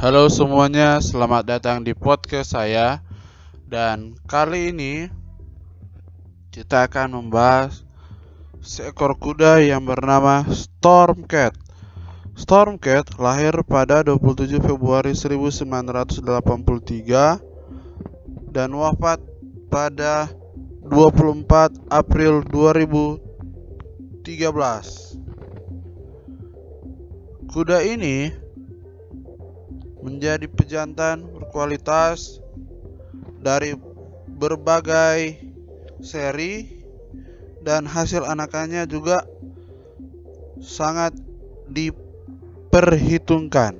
Halo semuanya, selamat datang di podcast saya. Dan kali ini kita akan membahas seekor kuda yang bernama Stormcat. Stormcat lahir pada 27 Februari 1983 dan wafat pada 24 April 2013. Kuda ini menjadi pejantan berkualitas dari berbagai seri dan hasil anakannya juga sangat diperhitungkan.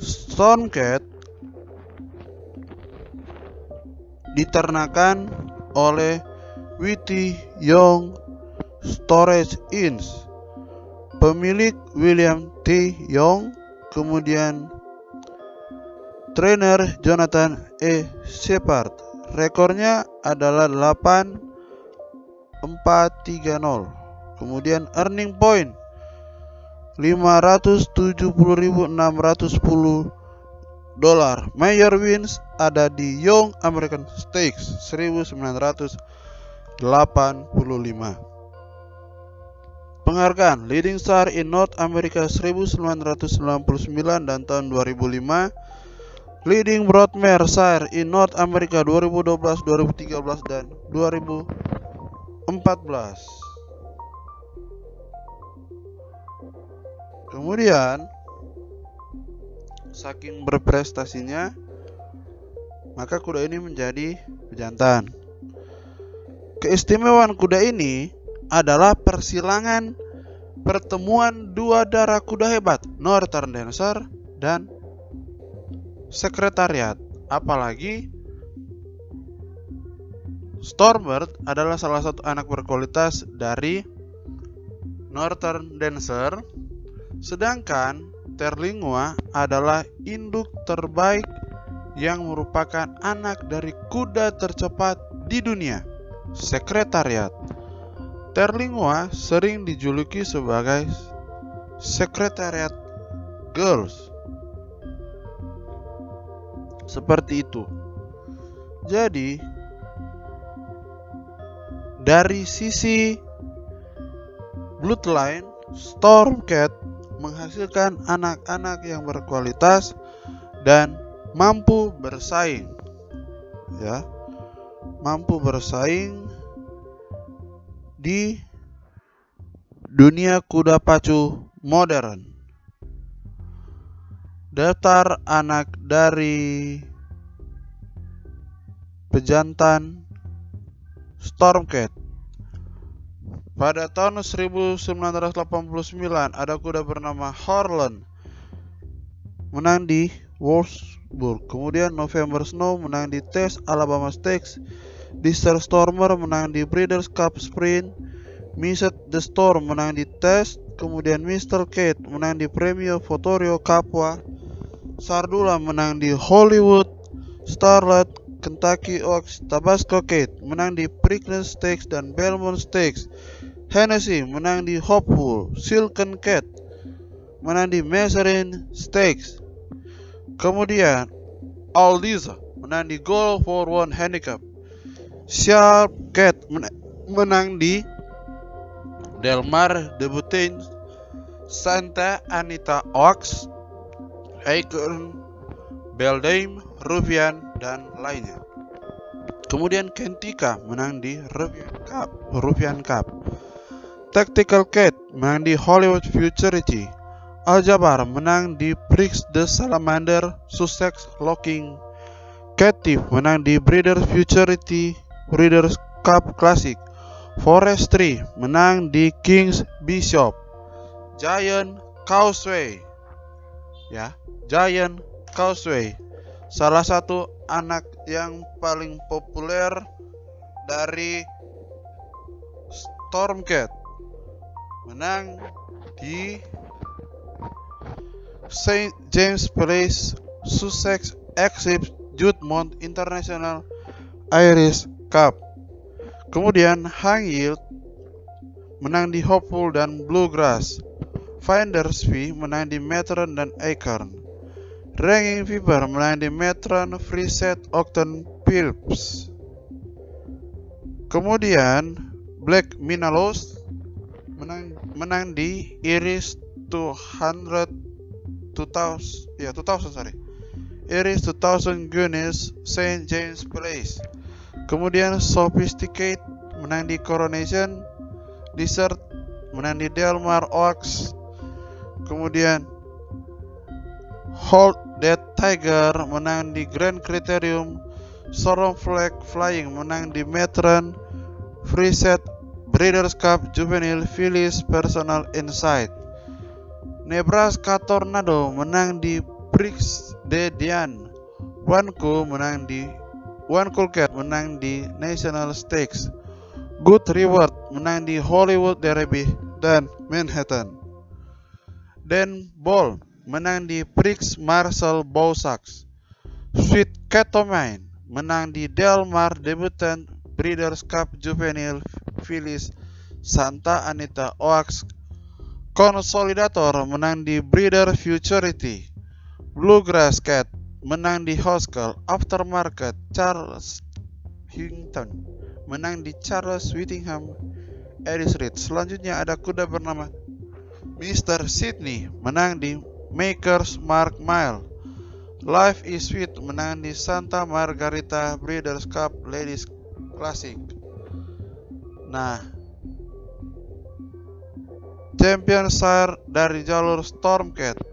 Stonecat diternakan oleh Witty Young Storage Inns pemilik William T. Young, kemudian trainer Jonathan E. Shepard. Rekornya adalah 8 430. Kemudian earning point 570.610 dolar. Major wins ada di Young American Stakes 1985. Penghargaan Leading Star in North America 1999 dan tahun 2005 Leading Broadmare Sire in North America 2012, 2013 dan 2014 Kemudian Saking berprestasinya Maka kuda ini menjadi pejantan. Keistimewaan kuda ini adalah persilangan pertemuan dua darah kuda hebat, Northern Dancer dan Sekretariat. Apalagi Stormbird adalah salah satu anak berkualitas dari Northern Dancer, sedangkan Terlingua adalah induk terbaik yang merupakan anak dari kuda tercepat di dunia, Sekretariat. Terlingua sering dijuluki sebagai Sekretariat Girls. Seperti itu. Jadi, dari sisi bloodline, Stormcat menghasilkan anak-anak yang berkualitas dan mampu bersaing. Ya. Mampu bersaing di dunia kuda pacu modern. Daftar anak dari pejantan Stormcat. Pada tahun 1989 ada kuda bernama Harlan menang di Wolfsburg. Kemudian November Snow menang di tes Alabama Stakes Dister Stormer menang di Breeders' Cup Sprint, Miset the Storm menang di Test, kemudian Mr. Kate menang di Premio Fotorio Capua, Sardula menang di Hollywood, Starlet, Kentucky Oaks, Tabasco Kate menang di Preakness Stakes dan Belmont Stakes, Hennessy menang di Hopeful, Silken Cat menang di Mazarin Stakes, kemudian Aldiza menang di Goal for One Handicap, Sharp Cat menang di Delmar Debutin Santa Anita Oaks Acorn Beldame Rufian dan lainnya. Kemudian Kentika menang di Rufian Cup Rufian Cup. Tactical Cat menang di Hollywood Futurity. Aljabar menang di Prix de Salamander Sussex Locking Captive menang di Breeders Futurity Breeders' Cup Classic. Forestry menang di Kings Bishop. Giant Causeway. Ya, Giant Causeway. Salah satu anak yang paling populer dari Stormcat. Menang di St. James Place, Sussex Exhibit Judmont International Irish Cup. Kemudian Hang Yield menang di Hopeful dan Bluegrass. Finders V menang di Metron dan Acorn. Ranking Fever menang di Metron, Freeset, Octon, Philips. Kemudian Black Minalos menang menang di Iris 200 2000 ya 2000 sorry Iris 2000 Guinness Saint James Place kemudian Sophisticate menang di Coronation Desert menang di Delmar Oaks. Kemudian Hold That Tiger menang di Grand Criterium. Storm Flag Flying menang di Metron. Freeset Breeders' Cup Juvenile Phillies Personal Insight. Nebraska Tornado menang di Prix de Dian Wanko menang di One Cool Cat menang di National Stakes. Good Reward menang di Hollywood Derby dan Manhattan. Dan Ball menang di Prix Marcel Boussac Sweet Catomine menang di Del Mar Debutant Breeders' Cup Juvenile Phillies Santa Anita Oaks. Consolidator menang di Breeder Futurity. Bluegrass Cat menang di Haskell Aftermarket Charles Hinton. Menang di Charles Whittingham Eris Reed. Selanjutnya ada kuda bernama Mr. Sydney. Menang di Makers Mark Mile. Life is Sweet. Menang di Santa Margarita Breeders' Cup Ladies Classic. Nah Champion Sire dari jalur Stormcat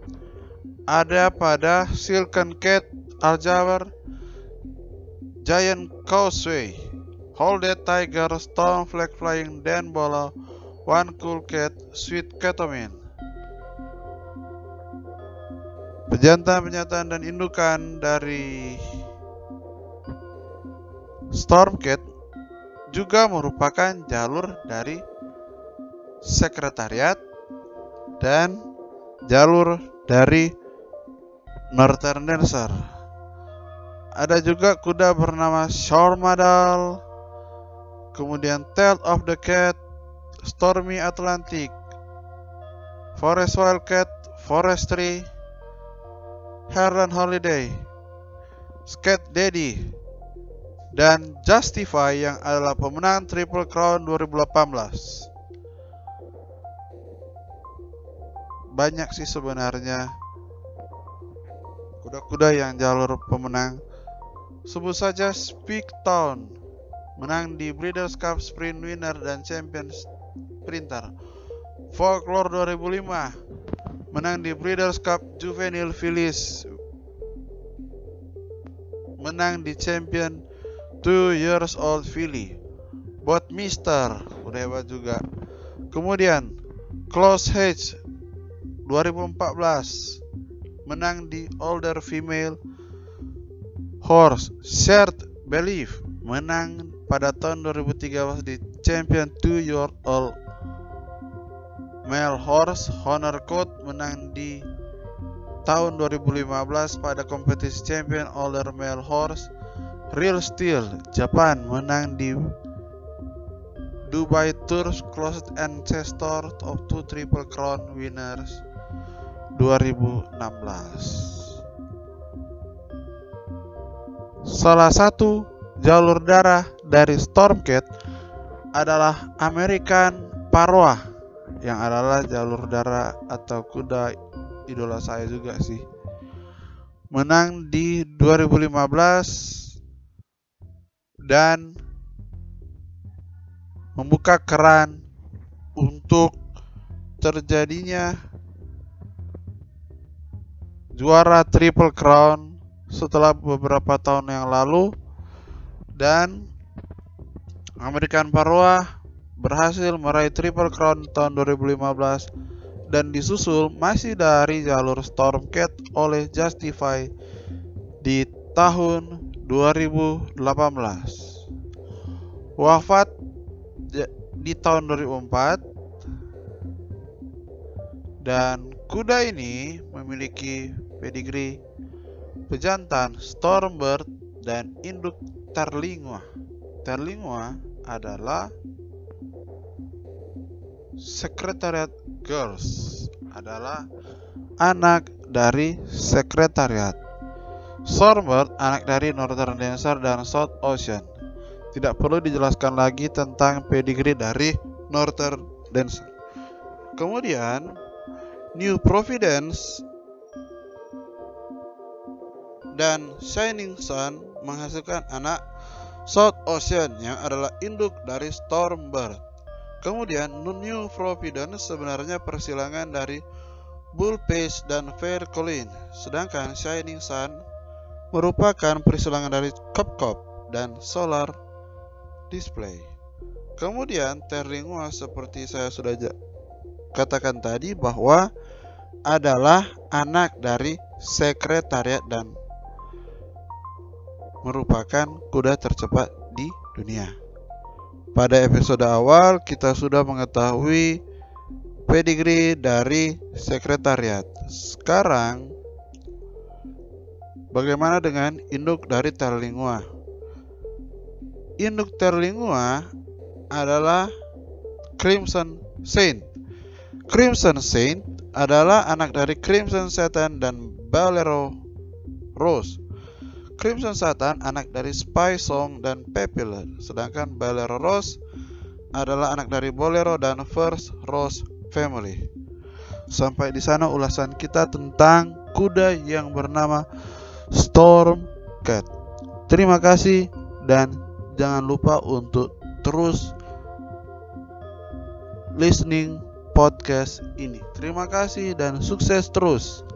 ada pada Silken Cat, Aljabar, Giant Causeway, Hold That Tiger, Storm Flag Flying, Dan Bola, One Cool Cat, Sweet Ketamine. Pejantan-pejantan dan indukan dari Stormcat juga merupakan jalur dari sekretariat dan jalur dari Northern Dancer. Ada juga kuda bernama Shormadal, kemudian Tail of the Cat, Stormy Atlantic, Forest Wildcat, Forestry, Heron Holiday, Scat Daddy, dan Justify yang adalah pemenang Triple Crown 2018. banyak sih sebenarnya kuda-kuda yang jalur pemenang. Sebut saja Speak Town menang di Breeders' Cup Sprint Winner dan Champion Sprinter. Folklore 2005 menang di Breeders' Cup Juvenile Phillies. Menang di Champion 2 Years Old Philly. Bot Mister udah hebat juga. Kemudian Close Hedge 2014 menang di Older Female Horse. Shared Belief menang pada tahun 2013 di Champion 2 Year Old Male Horse. Honor Code menang di tahun 2015 pada kompetisi Champion Older Male Horse. Real Steel Japan menang di Dubai Tours Closed Ancestor of Two Triple Crown Winners 2016. Salah satu jalur darah dari Stormcat adalah American Parwa yang adalah jalur darah atau kuda idola saya juga sih. Menang di 2015 dan membuka keran untuk terjadinya juara Triple Crown setelah beberapa tahun yang lalu dan American Parwa berhasil meraih Triple Crown tahun 2015 dan disusul masih dari jalur Stormcat oleh Justify di tahun 2018. Wafat di tahun 2004 dan kuda ini memiliki pedigree pejantan Stormbird dan induk Terlingua. Terlingua adalah Secretariat Girls adalah anak dari sekretariat. Stormbird anak dari Northern Dancer dan South Ocean. Tidak perlu dijelaskan lagi tentang pedigree dari Northern Dancer. Kemudian New Providence dan Shining Sun menghasilkan anak South Ocean yang adalah induk dari Stormbird. Kemudian New Providence sebenarnya persilangan dari Bullpace dan Fair Colin, sedangkan Shining Sun merupakan persilangan dari Cop Cop dan Solar Display. Kemudian Terlingua seperti saya sudah katakan tadi bahwa adalah anak dari sekretariat dan merupakan kuda tercepat di dunia. Pada episode awal kita sudah mengetahui pedigree dari sekretariat. Sekarang bagaimana dengan induk dari Terlingua? Induk Terlingua adalah Crimson Saint. Crimson Saint adalah anak dari Crimson Satan dan Bolero Rose. Crimson Satan anak dari Spy Song dan Papillon, sedangkan Bolero Rose adalah anak dari Bolero dan First Rose Family. Sampai di sana ulasan kita tentang kuda yang bernama Storm Cat. Terima kasih dan jangan lupa untuk terus listening podcast ini. Terima kasih dan sukses terus.